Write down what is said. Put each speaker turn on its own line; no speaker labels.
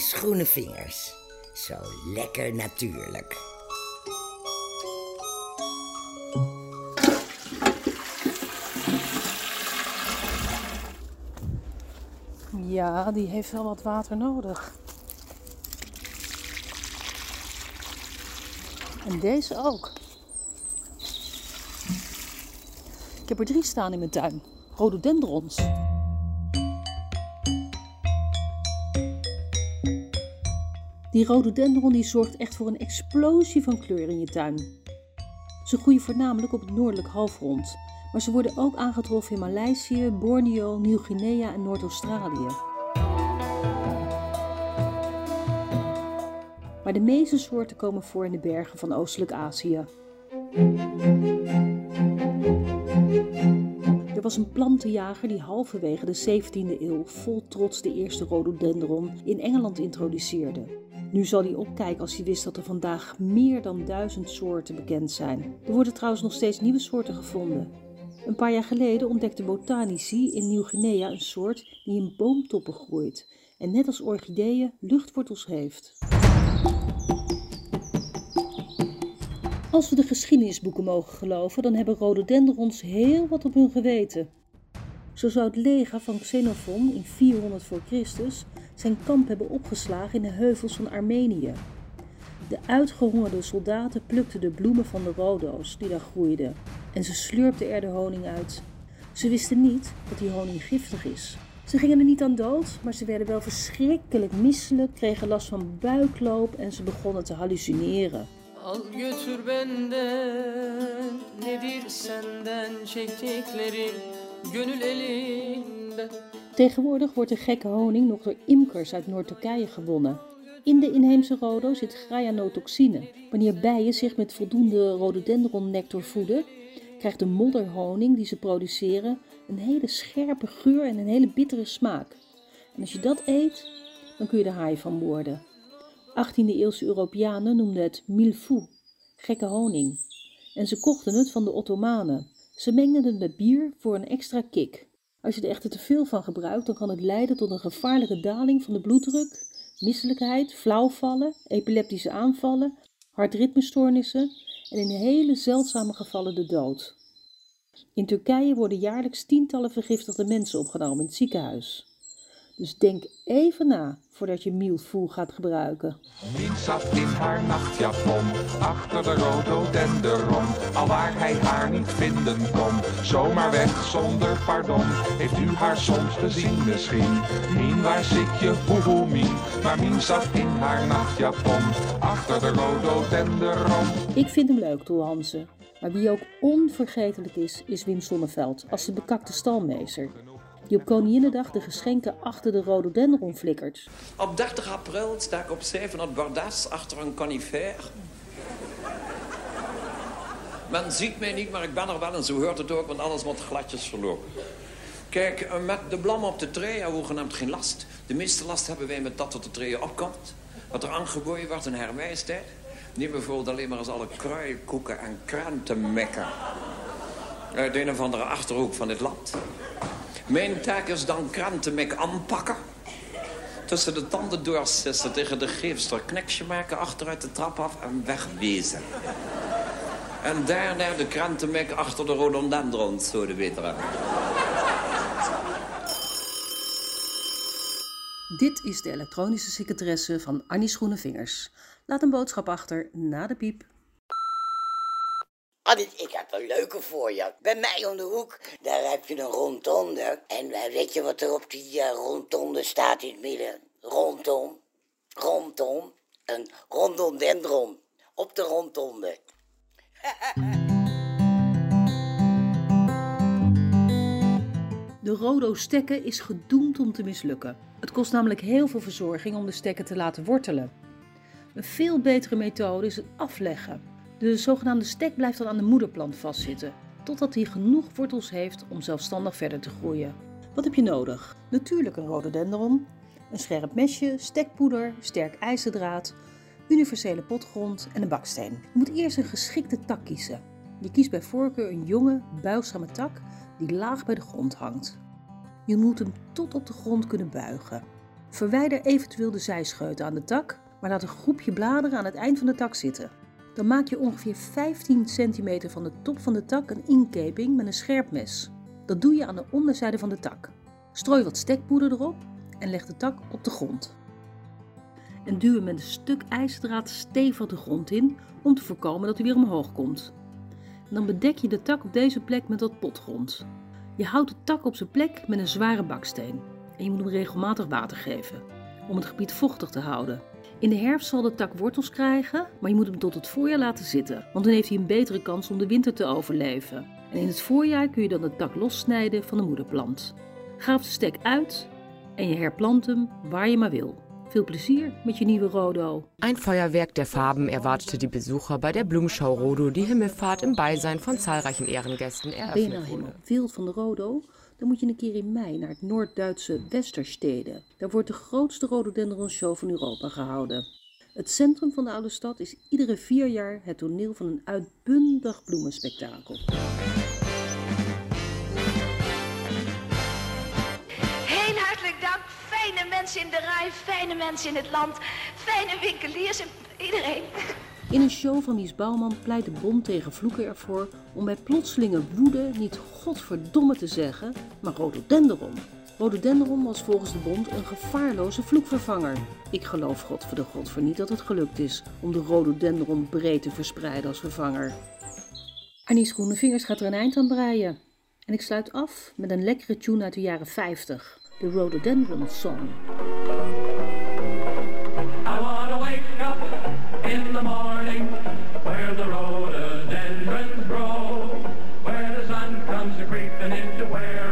Groene vingers. Zo lekker natuurlijk.
Ja, die heeft wel wat water nodig. En deze ook. Ik heb er drie staan in mijn tuin. Rhododendrons. Die rhododendron die zorgt echt voor een explosie van kleur in je tuin. Ze groeien voornamelijk op het noordelijk halfrond, maar ze worden ook aangetroffen in Maleisië, Borneo, Nieuw-Guinea en Noord-Australië. Maar de meeste soorten komen voor in de bergen van Oostelijk Azië. Er was een plantenjager die halverwege de 17e eeuw vol trots de eerste rhododendron in Engeland introduceerde. Nu zal hij opkijken als hij wist dat er vandaag meer dan duizend soorten bekend zijn. Er worden trouwens nog steeds nieuwe soorten gevonden. Een paar jaar geleden ontdekten botanici in Nieuw-Guinea een soort die in boomtoppen groeit en net als orchideeën luchtwortels heeft. Als we de geschiedenisboeken mogen geloven, dan hebben rhododendrons heel wat op hun geweten. Zo zou het leger van Xenophon in 400 voor Christus zijn kamp hebben opgeslagen in de heuvels van Armenië. De uitgehongerde soldaten plukten de bloemen van de rhodo's die daar groeiden en ze sleurpten er de honing uit. Ze wisten niet dat die honing giftig is. Ze gingen er niet aan dood, maar ze werden wel verschrikkelijk misselijk, kregen last van buikloop en ze begonnen te hallucineren.
Gönül elinde
Tegenwoordig wordt de gekke honing nog door imkers uit Noord-Turkije gewonnen. In de inheemse rodo zit graianotoxine. Wanneer bijen zich met voldoende rhododendronnectar voeden, krijgt de modderhoning die ze produceren een hele scherpe geur en een hele bittere smaak. En als je dat eet, dan kun je er haai van worden. 18e-eeuwse Europeanen noemden het milfou, gekke honing. En ze kochten het van de Ottomanen. Ze mengden het met bier voor een extra kick. Als je er echter te veel van gebruikt, dan kan het leiden tot een gevaarlijke daling van de bloeddruk, misselijkheid, flauwvallen, epileptische aanvallen, hartritmestoornissen en in hele zeldzame gevallen de dood. In Turkije worden jaarlijks tientallen vergiftigde mensen opgenomen in het ziekenhuis. Dus denk even na voordat je milfoe gaat gebruiken.
Mien zat in haar nachtjapon, achter de rhododendron. Al waar hij haar niet vinden kon, zomaar weg zonder pardon. Heeft u haar soms gezien misschien? Mien, waar zit je? Hoe hoe Mien? Maar Mien zat in haar nachtjapon, achter de rhododendron.
Ik vind hem leuk, Toel Hansen. Maar wie ook onvergetelijk is, is Wim Sonneveld als de bekakte stalmeester. Die op Koninginnedag de geschenken achter de rhododendron flikkert.
Op 30 april sta ik op zee van het bordes achter een conifeer. Men ziet mij niet, maar ik ben er wel en zo hoort het ook, want alles wordt gladjes verlopen. Kijk, eh, met de blam op de tree hebben we hoegenaamd geen last. De meeste last hebben wij met dat wat de tree opkomt. Wat er aangegooid wordt haar majesteit. Neem bijvoorbeeld alleen maar eens alle kruienkoeken en krantenmekken. Uit een of andere achterhoek van dit land. Mijn taak is dan krantenmek aanpakken. Tussen de tanden doorsissen, tegen de geefster kneksje maken, achteruit de trap af en wegwezen. En daarna de krantenmek achter de rhododendrons, zo de betere.
Dit is de elektronische secretaresse van Annie Schoenevingers. Laat een boodschap achter na de piep.
Annie, ik heb een leuke voor je. Bij mij om de hoek, daar heb je een rondonde. En eh, weet je wat er op die eh, rondonde staat in het midden? Rondom, rondom, een rondodendron. Op de rondonde.
De Rodo stekken is gedoemd om te mislukken. Het kost namelijk heel veel verzorging om de stekken te laten wortelen. Een veel betere methode is het afleggen. De zogenaamde stek blijft dan aan de moederplant vastzitten, totdat hij genoeg wortels heeft om zelfstandig verder te groeien. Wat heb je nodig? Natuurlijk een rhododendron, een scherp mesje, stekpoeder, sterk ijzerdraad, universele potgrond en een baksteen. Je moet eerst een geschikte tak kiezen. Je kiest bij voorkeur een jonge, buigzame tak die laag bij de grond hangt. Je moet hem tot op de grond kunnen buigen. Verwijder eventueel de zijscheuten aan de tak, maar laat een groepje bladeren aan het eind van de tak zitten. Dan maak je ongeveer 15 centimeter van de top van de tak een inkeping met een scherp mes. Dat doe je aan de onderzijde van de tak. Strooi wat stekpoeder erop en leg de tak op de grond. En duw hem met een stuk ijzerdraad stevig de grond in om te voorkomen dat hij weer omhoog komt. Dan bedek je de tak op deze plek met wat potgrond. Je houdt de tak op zijn plek met een zware baksteen en je moet hem regelmatig water geven om het gebied vochtig te houden. In de herfst zal de tak wortels krijgen, maar je moet hem tot het voorjaar laten zitten, want dan heeft hij een betere kans om de winter te overleven. En in het voorjaar kun je dan de tak lossnijden van de moederplant. Gaaf de stek uit en je herplant hem waar je maar wil. Veel plezier met je nieuwe Rodo.
Ein Feuerwerk der Farben erwartete die Besucher bei der Blumenschau Rodo, die Himmelfahrt im Beisein von zahlreichen Ehrengästen eröffnet wurde.
wild van de Rodo? Dan moet je een keer in mei naar het Noord-Duitse Westerstede. Daar wordt de grootste rhododendron show van Europa gehouden. Het centrum van de oude stad is iedere vier jaar het toneel van een uitbundig bloemenspektakel.
Heel hartelijk dank. Fijne mensen in de rij, fijne mensen in het land, fijne winkeliers en iedereen.
In een show van Mies Bouwman pleit de bond tegen vloeken ervoor om bij plotselinge woede niet godverdomme te zeggen, maar rhododendron. Rhododendron was volgens de bond een gevaarloze vloekvervanger. Ik geloof god voor de god voor niet dat het gelukt is om de rhododendron breed te verspreiden als vervanger. Arnie's Groene Vingers gaat er een eind aan breien. En ik sluit af met een lekkere tune uit de jaren 50, de Rhododendron Song. happening to where